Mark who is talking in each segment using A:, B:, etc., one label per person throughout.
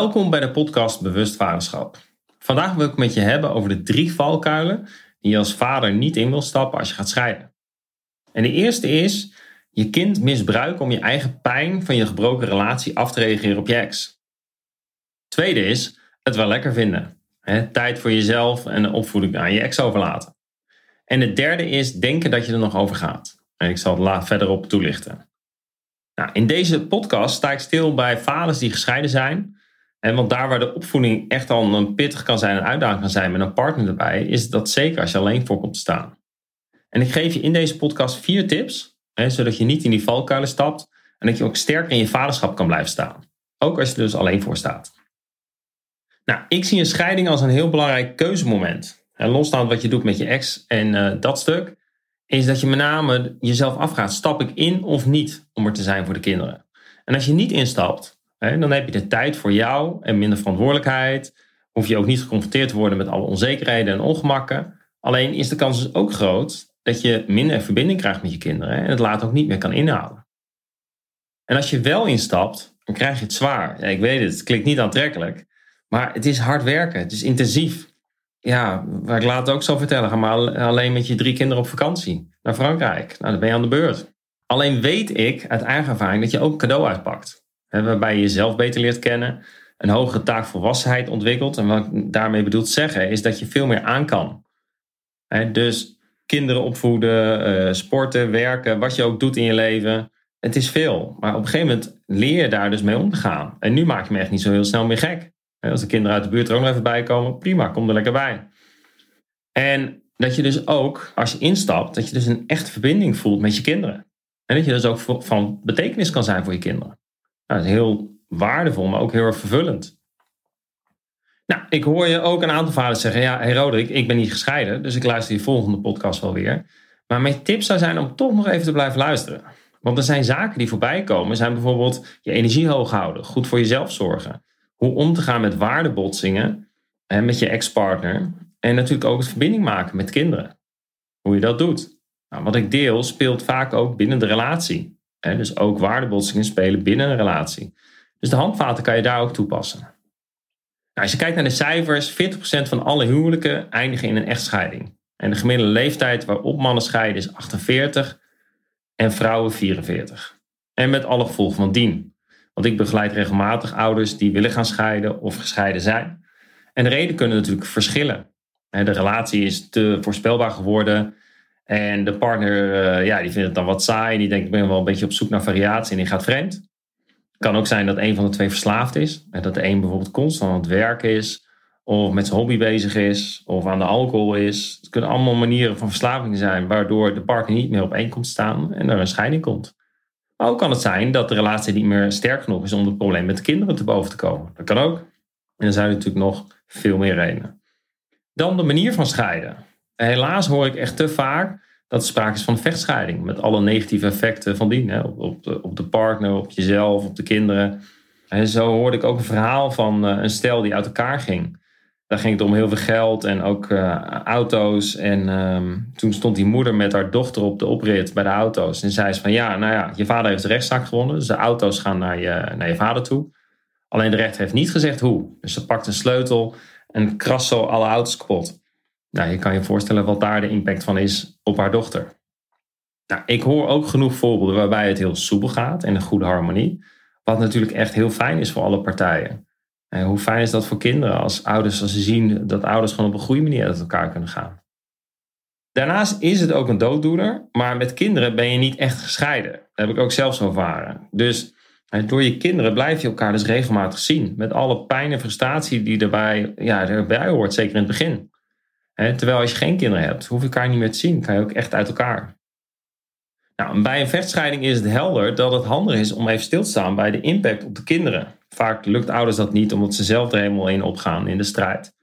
A: Welkom bij de podcast Bewust Vaderschap. Vandaag wil ik met je hebben over de drie valkuilen die je als vader niet in wil stappen als je gaat scheiden. En de eerste is je kind misbruiken om je eigen pijn van je gebroken relatie af te reageren op je ex. Tweede is het wel lekker vinden. tijd voor jezelf en de opvoeding aan je ex overlaten. En het derde is denken dat je er nog over gaat. En ik zal het verder op toelichten. Nou, in deze podcast sta ik stil bij vaders die gescheiden zijn en want daar waar de opvoeding echt al een pittig kan zijn en uitdaging kan zijn met een partner erbij, is dat zeker als je alleen voor komt te staan. En ik geef je in deze podcast vier tips, hè, zodat je niet in die valkuilen stapt en dat je ook sterker in je vaderschap kan blijven staan. Ook als je er dus alleen voor staat. Nou, ik zie een scheiding als een heel belangrijk keuzemoment. En losstaand wat je doet met je ex en uh, dat stuk, is dat je met name jezelf afgaat: stap ik in of niet om er te zijn voor de kinderen? En als je niet instapt, dan heb je de tijd voor jou en minder verantwoordelijkheid. Hoef je ook niet geconfronteerd te worden met alle onzekerheden en ongemakken. Alleen is de kans dus ook groot dat je minder verbinding krijgt met je kinderen en het later ook niet meer kan inhouden. En als je wel instapt, dan krijg je het zwaar. Ja, ik weet het, het klinkt niet aantrekkelijk, maar het is hard werken, het is intensief. Ja, waar ik later ook zal vertellen, ga maar alleen met je drie kinderen op vakantie naar Frankrijk. Nou, dan ben je aan de beurt. Alleen weet ik uit eigen ervaring dat je ook een cadeau uitpakt waarbij je jezelf beter leert kennen, een hogere taakvolwassenheid ontwikkelt. En wat ik daarmee bedoel zeggen, is dat je veel meer aan kan. dus kinderen opvoeden, eh, sporten, werken, wat je ook doet in je leven. Het is veel. Maar op een gegeven moment leer je daar dus mee om te gaan. En nu maak je me echt niet zo heel snel meer gek. Als de kinderen uit de buurt er ook nog even bij komen, prima, kom er lekker bij. En dat je dus ook, als je instapt, dat je dus een echte verbinding voelt met je kinderen. En dat je dus ook van betekenis kan zijn voor je kinderen. Nou, is heel waardevol, maar ook heel erg vervullend. Nou, ik hoor je ook een aantal vaders zeggen: Ja, hey Roderick, ik ben niet gescheiden, dus ik luister die volgende podcast wel weer. Maar mijn tip zou zijn om toch nog even te blijven luisteren. Want er zijn zaken die voorbij komen, zijn bijvoorbeeld je energie hoog houden, goed voor jezelf zorgen, hoe om te gaan met waardebotsingen met je ex-partner en natuurlijk ook het verbinding maken met kinderen. Hoe je dat doet. Nou, wat ik deel speelt vaak ook binnen de relatie dus ook waardebotsingen spelen binnen een relatie. Dus de handvaten kan je daar ook toepassen. Nou, als je kijkt naar de cijfers, 40% van alle huwelijken eindigen in een echtscheiding. En de gemiddelde leeftijd waarop mannen scheiden is 48 en vrouwen 44. En met alle gevolgen van dien. Want ik begeleid regelmatig ouders die willen gaan scheiden of gescheiden zijn. En de reden kunnen natuurlijk verschillen. De relatie is te voorspelbaar geworden. En de partner, uh, ja, die vindt het dan wat saai. Die denkt, ik ben wel een beetje op zoek naar variatie en die gaat vreemd. Het kan ook zijn dat een van de twee verslaafd is. Dat de een bijvoorbeeld constant aan het werken is. Of met zijn hobby bezig is. Of aan de alcohol is. Het kunnen allemaal manieren van verslaving zijn. Waardoor de partner niet meer op één komt staan. En er een scheiding komt. Maar ook kan het zijn dat de relatie niet meer sterk genoeg is om het probleem met de kinderen te boven te komen. Dat kan ook. En dan zijn er natuurlijk nog veel meer redenen. Dan de manier van scheiden helaas hoor ik echt te vaak dat er sprake is van vechtscheiding. Met alle negatieve effecten van die. Hè, op, de, op de partner, op jezelf, op de kinderen. En zo hoorde ik ook een verhaal van uh, een stel die uit elkaar ging. Daar ging het om heel veel geld en ook uh, auto's. En um, toen stond die moeder met haar dochter op de oprit bij de auto's. En zei ze van ja, nou ja, je vader heeft de rechtszaak gewonnen. Dus de auto's gaan naar je, naar je vader toe. Alleen de rechter heeft niet gezegd hoe. Dus ze pakt een sleutel en krast zo alle auto's kapot. Nou, je kan je voorstellen wat daar de impact van is op haar dochter. Nou, ik hoor ook genoeg voorbeelden waarbij het heel soepel gaat en een goede harmonie. Wat natuurlijk echt heel fijn is voor alle partijen. En hoe fijn is dat voor kinderen als ouders, als ze zien dat ouders gewoon op een goede manier uit elkaar kunnen gaan. Daarnaast is het ook een dooddoener, maar met kinderen ben je niet echt gescheiden. Dat heb ik ook zelf zo ervaren. Dus door je kinderen blijf je elkaar dus regelmatig zien. Met alle pijn en frustratie die erbij, ja, erbij hoort, zeker in het begin terwijl als je geen kinderen hebt, hoef je elkaar niet meer te zien. Kan je ook echt uit elkaar. Nou, bij een vechtscheiding is het helder dat het handig is om even stil te staan bij de impact op de kinderen. Vaak lukt ouders dat niet omdat ze zelf er helemaal in opgaan in de strijd.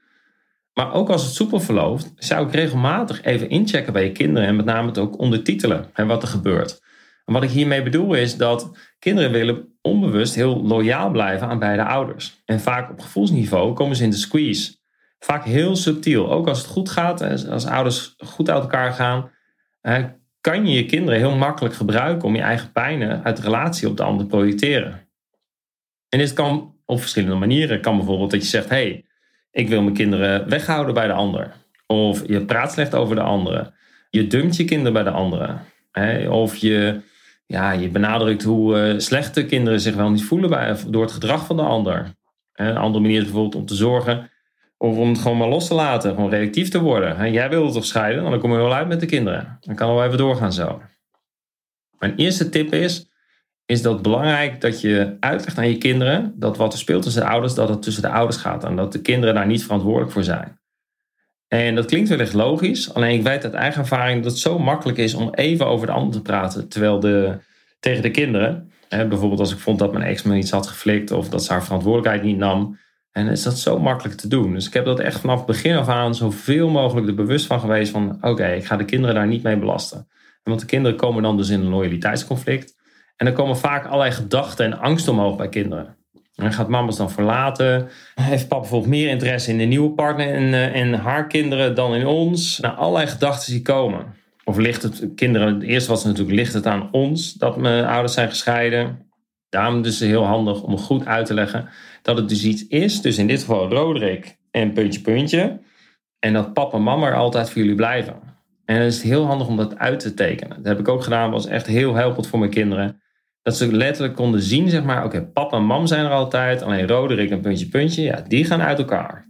A: Maar ook als het soepel verloopt, zou ik regelmatig even inchecken bij je kinderen en met name het ook ondertitelen en wat er gebeurt. En wat ik hiermee bedoel is dat kinderen willen onbewust heel loyaal blijven aan beide ouders. En vaak op gevoelsniveau komen ze in de squeeze. Vaak heel subtiel. Ook als het goed gaat, als ouders goed uit elkaar gaan, kan je je kinderen heel makkelijk gebruiken om je eigen pijnen uit de relatie op de ander te projecteren. En dit kan op verschillende manieren. Het kan bijvoorbeeld dat je zegt: hey, ik wil mijn kinderen weghouden bij de ander. Of je praat slecht over de andere. Je dumpt je kinderen bij de andere. Of je, ja, je benadrukt hoe uh, slechte kinderen zich wel niet voelen bij, door het gedrag van de ander. Een andere manier is bijvoorbeeld om te zorgen of om het gewoon maar los te laten, gewoon reactief te worden. Jij wilde toch scheiden, dan kom je wel uit met de kinderen. Dan kan wel even doorgaan zo. Mijn eerste tip is, is dat belangrijk dat je uitlegt aan je kinderen dat wat er speelt tussen de ouders, dat het tussen de ouders gaat en dat de kinderen daar niet verantwoordelijk voor zijn. En dat klinkt wellicht logisch, alleen ik weet uit eigen ervaring dat het zo makkelijk is om even over de ander te praten, terwijl de, tegen de kinderen, hè, bijvoorbeeld als ik vond dat mijn ex me iets had geflikt of dat ze haar verantwoordelijkheid niet nam, en is dat zo makkelijk te doen. Dus ik heb dat echt vanaf het begin af aan zoveel mogelijk er bewust van geweest van oké, ik ga de kinderen daar niet mee belasten. En want de kinderen komen dan dus in een loyaliteitsconflict. En er komen vaak allerlei gedachten en angst omhoog bij kinderen. En gaat mama's dan verlaten? Heeft papa bijvoorbeeld meer interesse in de nieuwe partner en, en eh, haar kinderen dan in ons? Nou, allerlei gedachten die komen. Of ligt het kinderen, het eerste was natuurlijk, ligt het aan ons dat mijn ouders zijn gescheiden? Daarom dus heel handig om goed uit te leggen dat het dus iets is, dus in dit geval Roderick en puntje puntje. En dat papa en mama er altijd voor jullie blijven. En dan is het heel handig om dat uit te tekenen. Dat heb ik ook gedaan, was echt heel helpend voor mijn kinderen. Dat ze letterlijk konden zien, zeg maar, oké, papa en mam zijn er altijd. Alleen Roderick en puntje puntje, ja, die gaan uit elkaar.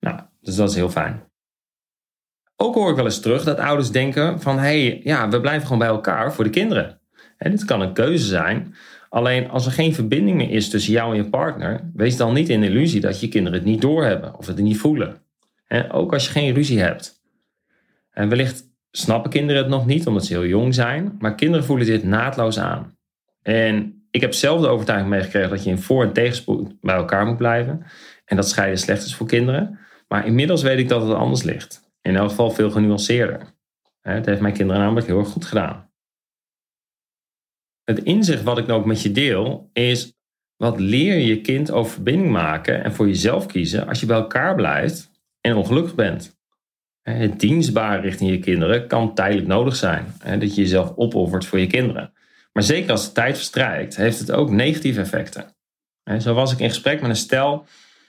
A: Nou, dus dat is heel fijn. Ook hoor ik wel eens terug dat ouders denken van, hé, hey, ja, we blijven gewoon bij elkaar voor de kinderen. En dit kan een keuze zijn. Alleen als er geen verbinding meer is tussen jou en je partner, wees dan niet in illusie dat je kinderen het niet doorhebben of het niet voelen. ook als je geen ruzie hebt. En wellicht snappen kinderen het nog niet omdat ze heel jong zijn, maar kinderen voelen dit naadloos aan. En ik heb zelf de overtuiging meegekregen dat je in voor- en tegenspoed bij elkaar moet blijven. En dat scheiden slecht is voor kinderen. Maar inmiddels weet ik dat het anders ligt. In elk geval veel genuanceerder. Het heeft mijn kinderen namelijk heel erg goed gedaan het inzicht wat ik ook met je deel is wat leer je kind over verbinding maken en voor jezelf kiezen als je bij elkaar blijft en ongelukkig bent. Het dienstbaar richting je kinderen kan tijdelijk nodig zijn. Dat je jezelf opoffert voor je kinderen. Maar zeker als de tijd verstrijkt, heeft het ook negatieve effecten. Zo was ik in gesprek met een stel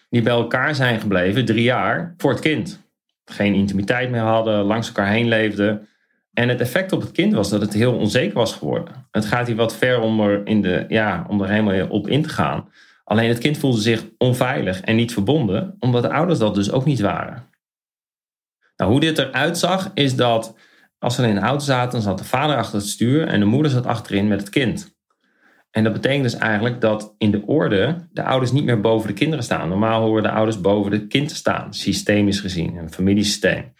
A: die bij elkaar zijn gebleven drie jaar voor het kind. Geen intimiteit meer hadden, langs elkaar heen leefden. En het effect op het kind was dat het heel onzeker was geworden. Het gaat hier wat ver om er, in de, ja, om er helemaal op in te gaan. Alleen het kind voelde zich onveilig en niet verbonden, omdat de ouders dat dus ook niet waren. Nou, hoe dit eruit zag, is dat als we in de auto zaten, zat de vader achter het stuur en de moeder zat achterin met het kind. En dat betekent dus eigenlijk dat in de orde de ouders niet meer boven de kinderen staan. Normaal horen de ouders boven de kind te staan, systemisch gezien, een familiesysteem.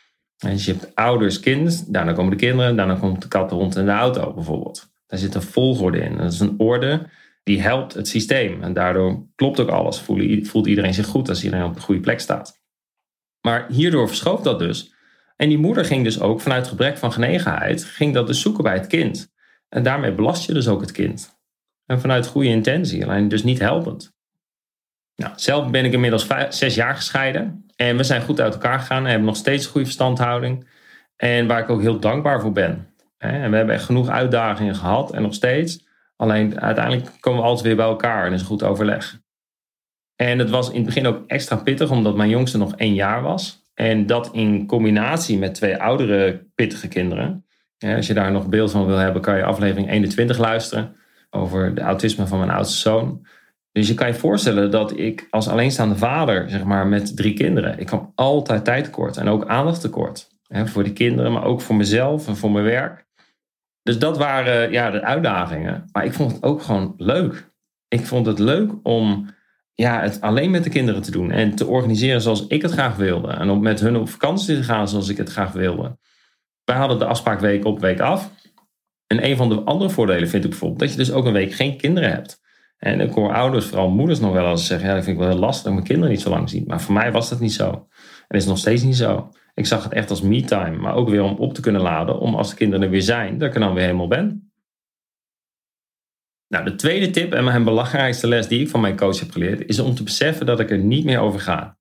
A: Dus je hebt ouders, kind, daarna komen de kinderen, daarna komt de kat, de hond en de auto bijvoorbeeld. Daar zit een volgorde in. Dat is een orde die helpt het systeem. En daardoor klopt ook alles. Voelt iedereen zich goed als iedereen op de goede plek staat. Maar hierdoor verschoof dat dus. En die moeder ging dus ook vanuit gebrek van genegenheid, ging dat dus zoeken bij het kind. En daarmee belast je dus ook het kind. En vanuit goede intentie, alleen dus niet helpend. Nou, zelf ben ik inmiddels zes jaar gescheiden. En we zijn goed uit elkaar gegaan en hebben nog steeds goede verstandhouding. En waar ik ook heel dankbaar voor ben. En we hebben echt genoeg uitdagingen gehad en nog steeds. Alleen uiteindelijk komen we altijd weer bij elkaar en is goed overleg. En het was in het begin ook extra pittig, omdat mijn jongste nog één jaar was. En dat in combinatie met twee oudere pittige kinderen. Als je daar nog beeld van wil hebben, kan je aflevering 21 luisteren over de autisme van mijn oudste zoon. Dus je kan je voorstellen dat ik als alleenstaande vader, zeg maar, met drie kinderen, ik kwam altijd tijd tekort en ook aandacht tekort. Hè, voor de kinderen, maar ook voor mezelf en voor mijn werk. Dus dat waren ja, de uitdagingen. Maar ik vond het ook gewoon leuk. Ik vond het leuk om ja, het alleen met de kinderen te doen en te organiseren zoals ik het graag wilde. En om met hun op vakantie te gaan zoals ik het graag wilde. Wij hadden de afspraak week op, week af. En een van de andere voordelen vind ik bijvoorbeeld dat je dus ook een week geen kinderen hebt. En ik hoor ouders, vooral moeders nog wel eens zeggen, ja, dat vind ik wel heel lastig dat mijn kinderen niet zo lang zien. Maar voor mij was dat niet zo. En is nog steeds niet zo. Ik zag het echt als me-time, maar ook weer om op te kunnen laden, om als de kinderen er weer zijn, dat ik er dan weer helemaal ben. Nou, de tweede tip en mijn belangrijkste les die ik van mijn coach heb geleerd, is om te beseffen dat ik er niet meer over ga.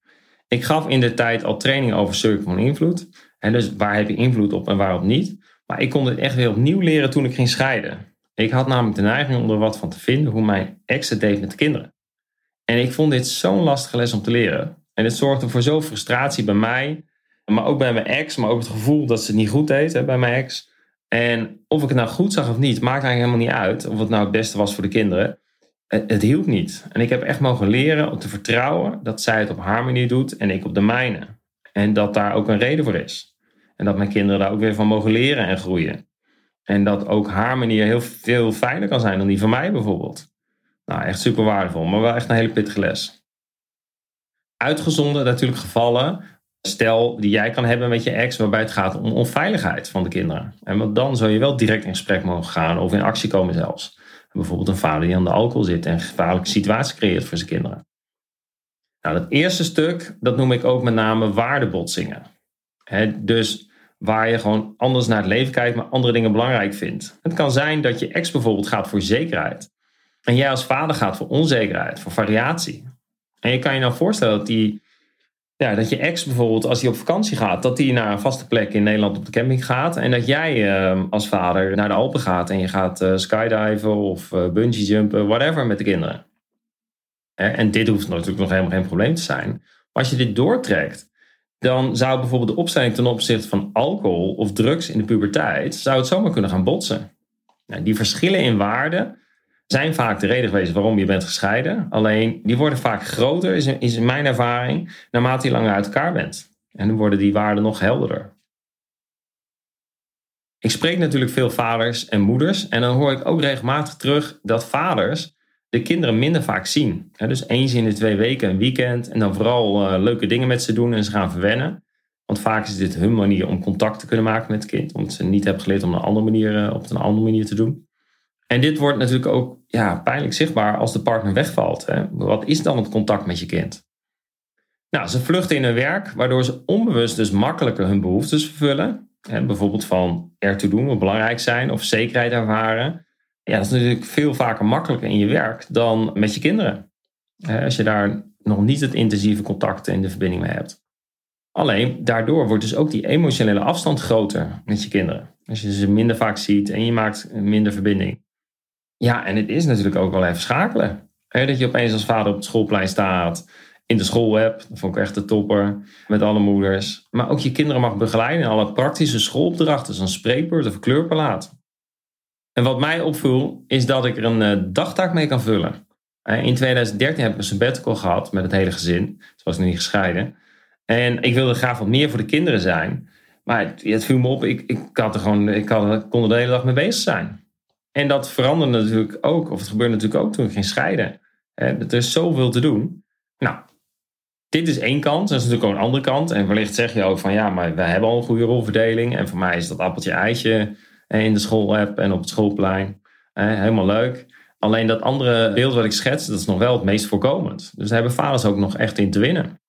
A: Ik gaf in de tijd al training over cirkel van invloed. En dus waar heb je invloed op en waarop niet. Maar ik kon het echt weer opnieuw leren toen ik ging scheiden. Ik had namelijk de neiging om er wat van te vinden hoe mijn ex het deed met de kinderen. En ik vond dit zo'n lastige les om te leren. En het zorgde voor zoveel frustratie bij mij, maar ook bij mijn ex, maar ook het gevoel dat ze het niet goed deed hè, bij mijn ex. En of ik het nou goed zag of niet, maakt eigenlijk helemaal niet uit. Of het nou het beste was voor de kinderen. Het, het hielp niet. En ik heb echt mogen leren om te vertrouwen dat zij het op haar manier doet en ik op de mijne. En dat daar ook een reden voor is. En dat mijn kinderen daar ook weer van mogen leren en groeien. En dat ook haar manier heel veel fijner kan zijn dan die van mij bijvoorbeeld. Nou, echt super waardevol, maar wel echt een hele pittige les. Uitgezonderd natuurlijk gevallen, stel die jij kan hebben met je ex, waarbij het gaat om onveiligheid van de kinderen. En want dan zou je wel direct in gesprek mogen gaan of in actie komen zelfs. Bijvoorbeeld een vader die aan de alcohol zit en een gevaarlijke situatie creëert voor zijn kinderen. Nou, dat eerste stuk, dat noem ik ook met name waardebotsingen. dus waar je gewoon anders naar het leven kijkt, maar andere dingen belangrijk vindt. Het kan zijn dat je ex bijvoorbeeld gaat voor zekerheid. En jij als vader gaat voor onzekerheid, voor variatie. En je kan je nou voorstellen dat, die, ja, dat je ex bijvoorbeeld, als hij op vakantie gaat, dat hij naar een vaste plek in Nederland op de camping gaat. En dat jij uh, als vader naar de Alpen gaat en je gaat uh, skydiven of uh, bungee jumpen, whatever met de kinderen. En dit hoeft natuurlijk nog helemaal geen probleem te zijn. Maar als je dit doortrekt, dan zou bijvoorbeeld de opstelling ten opzichte van alcohol of drugs in de puberteit, zou het zomaar kunnen gaan botsen. Nou, die verschillen in waarde zijn vaak de reden geweest waarom je bent gescheiden. Alleen die worden vaak groter, is is in mijn ervaring, naarmate je langer uit elkaar bent. En dan worden die waarden nog helderder. Ik spreek natuurlijk veel vaders en moeders en dan hoor ik ook regelmatig terug dat vaders de kinderen minder vaak zien. dus eens in de twee weken een weekend en dan vooral uh, leuke dingen met ze doen en ze gaan verwennen. Want vaak is dit hun manier om contact te kunnen maken met het kind, omdat ze niet hebben geleerd om een andere manier, uh, op een andere manier te doen. En dit wordt natuurlijk ook ja, pijnlijk zichtbaar als de partner wegvalt. Wat is dan het contact met je kind? Nou, ze vluchten in hun werk, waardoor ze onbewust dus makkelijker hun behoeftes vervullen. Bijvoorbeeld van ertoe doen, wat belangrijk zijn, of zekerheid ervaren. Ja, dat is natuurlijk veel vaker makkelijker in je werk dan met je kinderen. Als je daar nog niet het intensieve contact en de verbinding mee hebt. Alleen daardoor wordt dus ook die emotionele afstand groter met je kinderen. Als je ze minder vaak ziet en je maakt minder verbinding. Ja, en het is natuurlijk ook wel even schakelen. dat je opeens als vader op het schoolplein staat, in de school hebt. Dat vond ik echt de topper, met alle moeders. Maar ook je kinderen mag begeleiden in alle praktische schoolopdrachten, zoals een spreekbeurt of een kleurpalaat. En wat mij opviel, is dat ik er een uh, dagtaak mee kan vullen. Uh, in 2013 heb ik een sabbatical gehad met het hele gezin. Toen was ik nog niet gescheiden. En ik wilde graag wat meer voor de kinderen zijn. Maar het, het viel me op, ik, ik, er gewoon, ik kon er de hele dag mee bezig zijn. En dat veranderde natuurlijk ook, of het gebeurde natuurlijk ook toen ik ging scheiden. Er is zoveel te doen. Nou, dit is één kant, dat is natuurlijk ook een andere kant. En wellicht zeg je ook van ja, maar we hebben al een goede rolverdeling. En voor mij is dat appeltje-eitje in de school-app en op het schoolplein. Helemaal leuk. Alleen dat andere beeld wat ik schets, dat is nog wel het meest voorkomend. Dus daar hebben vaders ook nog echt in te winnen.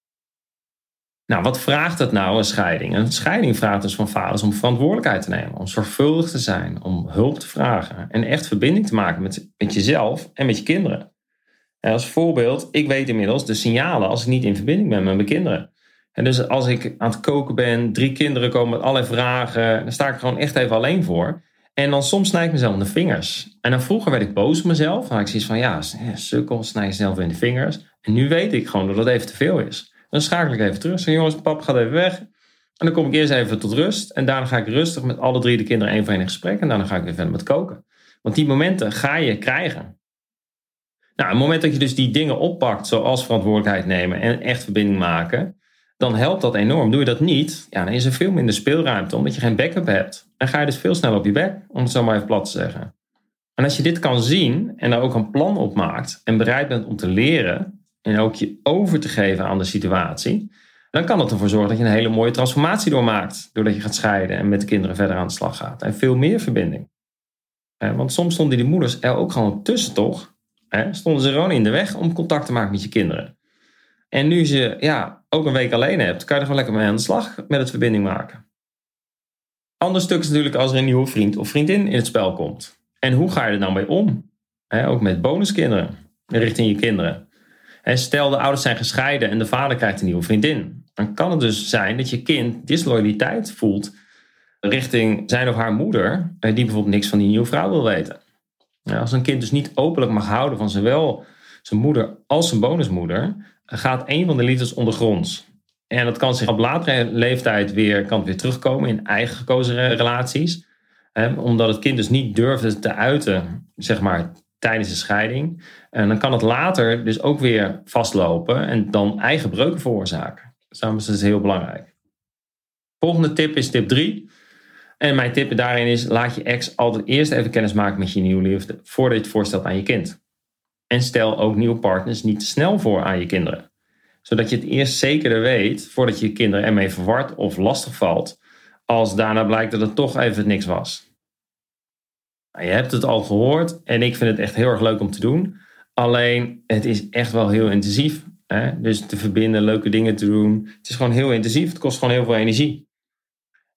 A: Nou, wat vraagt het nou, een scheiding? Een scheiding vraagt dus van vaders om verantwoordelijkheid te nemen, om zorgvuldig te zijn, om hulp te vragen en echt verbinding te maken met, met jezelf en met je kinderen. En als voorbeeld, ik weet inmiddels de signalen als ik niet in verbinding ben met mijn kinderen. En dus als ik aan het koken ben, drie kinderen komen met allerlei vragen, dan sta ik gewoon echt even alleen voor. En dan soms snij ik mezelf in de vingers. En dan vroeger werd ik boos op mezelf. Dan had ik zoiets van, ja, sukkel, snij jezelf in de vingers. En nu weet ik gewoon dat dat even te veel is. Dan schakel ik even terug. Zeg, jongens, pap gaat even weg. En dan kom ik eerst even tot rust. En daarna ga ik rustig met alle drie de kinderen één voor één in gesprek. En daarna ga ik weer verder met koken. Want die momenten ga je krijgen. Nou, het moment dat je dus die dingen oppakt, zoals verantwoordelijkheid nemen en echt verbinding maken, dan helpt dat enorm. Doe je dat niet, ja, dan is er veel minder speelruimte, omdat je geen backup hebt. En ga je dus veel sneller op je bek, om het zo maar even plat te zeggen. En als je dit kan zien en daar ook een plan op maakt en bereid bent om te leren, en ook je over te geven aan de situatie, dan kan dat ervoor zorgen dat je een hele mooie transformatie doormaakt. Doordat je gaat scheiden en met de kinderen verder aan de slag gaat. En veel meer verbinding. Want soms stonden die moeders er ook gewoon tussen, toch? Stonden ze gewoon in de weg om contact te maken met je kinderen. En nu je ja, ook een week alleen hebt, kan je er gewoon lekker mee aan de slag met het verbinding maken. Ander stuk is natuurlijk als er een nieuwe vriend of vriendin in het spel komt. En hoe ga je er dan mee om? ook met bonuskinderen richting je kinderen. En stel de ouders zijn gescheiden en de vader krijgt een nieuwe vriendin. Dan kan het dus zijn dat je kind disloyaliteit voelt richting zijn of haar moeder, die bijvoorbeeld niks van die nieuwe vrouw wil weten. Als een kind dus niet openlijk mag houden van zowel zijn moeder als zijn bonusmoeder, gaat een van de liters ondergronds. En dat kan zich op latere leeftijd weer, kan weer terugkomen in eigen gekozen relaties. omdat het kind dus niet durfde te uiten, zeg maar, tijdens de scheiding. En dan kan het later dus ook weer vastlopen en dan eigen breuken veroorzaken. Dus daarom is het heel belangrijk. Volgende tip is tip 3. En mijn tip daarin is: laat je ex altijd eerst even kennis maken met je nieuwe liefde voordat je het voorstelt aan je kind. En stel ook nieuwe partners niet te snel voor aan je kinderen. Zodat je het eerst zekerder weet voordat je kinderen ermee verward of lastig valt, als daarna blijkt dat het toch even niks was. Nou, je hebt het al gehoord en ik vind het echt heel erg leuk om te doen. Alleen het is echt wel heel intensief. Hè? Dus te verbinden, leuke dingen te doen. Het is gewoon heel intensief. Het kost gewoon heel veel energie.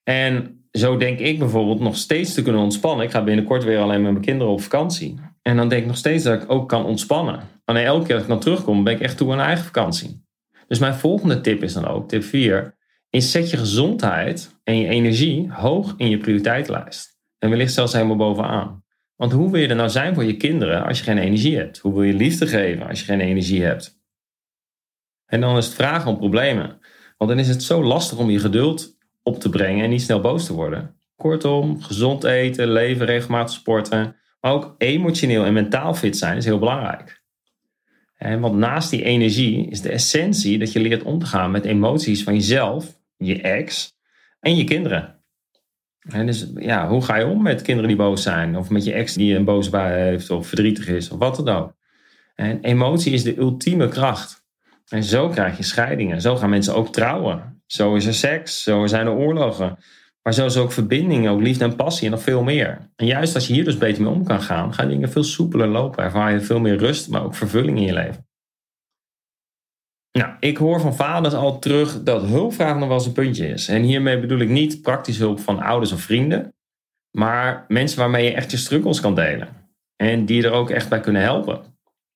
A: En zo denk ik bijvoorbeeld nog steeds te kunnen ontspannen. Ik ga binnenkort weer alleen met mijn kinderen op vakantie. En dan denk ik nog steeds dat ik ook kan ontspannen. Alleen elke keer als ik dan terugkom, ben ik echt toe aan eigen vakantie. Dus mijn volgende tip is dan ook, tip 4, is zet je gezondheid en je energie hoog in je prioriteitenlijst. En wellicht zelfs helemaal bovenaan. Want hoe wil je er nou zijn voor je kinderen als je geen energie hebt? Hoe wil je liefde geven als je geen energie hebt? En dan is het vragen om problemen. Want dan is het zo lastig om je geduld op te brengen en niet snel boos te worden. Kortom, gezond eten, leven, regelmatig sporten, ook emotioneel en mentaal fit zijn is heel belangrijk. want naast die energie is de essentie dat je leert om te gaan met emoties van jezelf, je ex en je kinderen. En dus ja, hoe ga je om met kinderen die boos zijn? Of met je ex die een boze bui heeft of verdrietig is of wat dan ook. En emotie is de ultieme kracht. En zo krijg je scheidingen. Zo gaan mensen ook trouwen. Zo is er seks. Zo zijn er oorlogen. Maar is ook verbinding, ook liefde en passie en nog veel meer. En juist als je hier dus beter mee om kan gaan, gaan dingen veel soepeler lopen. Ervaar je veel meer rust, maar ook vervulling in je leven. Nou, ik hoor van vaders al terug dat hulpvraag nog wel eens een puntje is. En hiermee bedoel ik niet praktisch hulp van ouders of vrienden, maar mensen waarmee je echt je struggles kan delen. En die er ook echt bij kunnen helpen.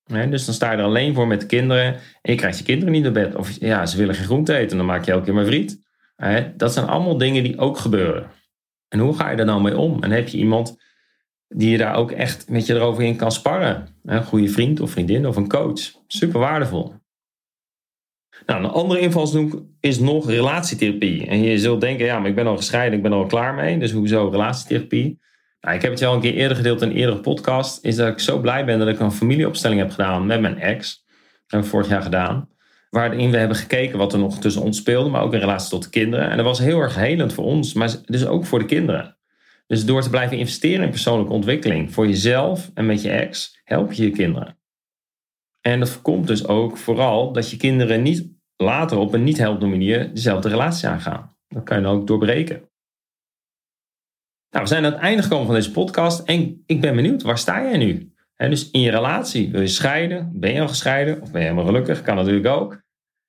A: dus dan sta je er alleen voor met kinderen en je krijgt je kinderen niet naar bed. Of ja, ze willen geen groente eten, dan maak je elke keer maar friet. Dat zijn allemaal dingen die ook gebeuren. En hoe ga je daar nou mee om? En heb je iemand die je daar ook echt met je erover in kan sparren? Een goede vriend of vriendin of een coach. Super waardevol. Nou, een andere invalshoek is nog relatietherapie. En je zult denken, ja, maar ik ben al gescheiden, ik ben al klaar mee. Dus hoezo relatietherapie? Nou, ik heb het al een keer eerder gedeeld in een eerdere podcast. Is dat ik zo blij ben dat ik een familieopstelling heb gedaan met mijn ex. Dat hebben we vorig jaar gedaan. Waarin we hebben gekeken wat er nog tussen ons speelde, maar ook in relatie tot de kinderen. En dat was heel erg helend voor ons, maar dus ook voor de kinderen. Dus door te blijven investeren in persoonlijke ontwikkeling voor jezelf en met je ex, help je je kinderen. En dat voorkomt dus ook vooral dat je kinderen niet later op een niet helpende manier dezelfde relatie aangaan. Dat kan je dan ook doorbreken. Nou, we zijn aan het einde gekomen van deze podcast en ik ben benieuwd, waar sta jij nu? Dus in je relatie, wil je scheiden? Ben je al gescheiden? Of ben je helemaal gelukkig? Kan natuurlijk ook.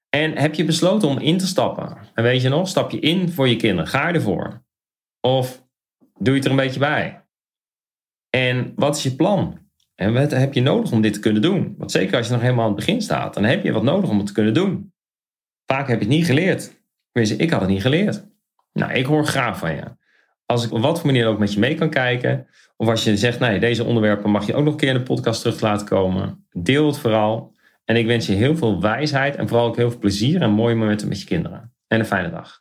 A: En heb je besloten om in te stappen? En weet je nog, stap je in voor je kinderen? Ga je ervoor? Of doe je het er een beetje bij? En wat is je plan? En wat heb je nodig om dit te kunnen doen? Want zeker als je nog helemaal aan het begin staat, dan heb je wat nodig om het te kunnen doen. Vaak heb je het niet geleerd. ik had het niet geleerd. Nou, ik hoor graag van je. Als ik op wat voor manier ook met je mee kan kijken, of als je zegt, nee, deze onderwerpen mag je ook nog een keer in de podcast terug laten komen, deel het vooral. En ik wens je heel veel wijsheid en vooral ook heel veel plezier en mooie momenten met je kinderen. En een fijne dag.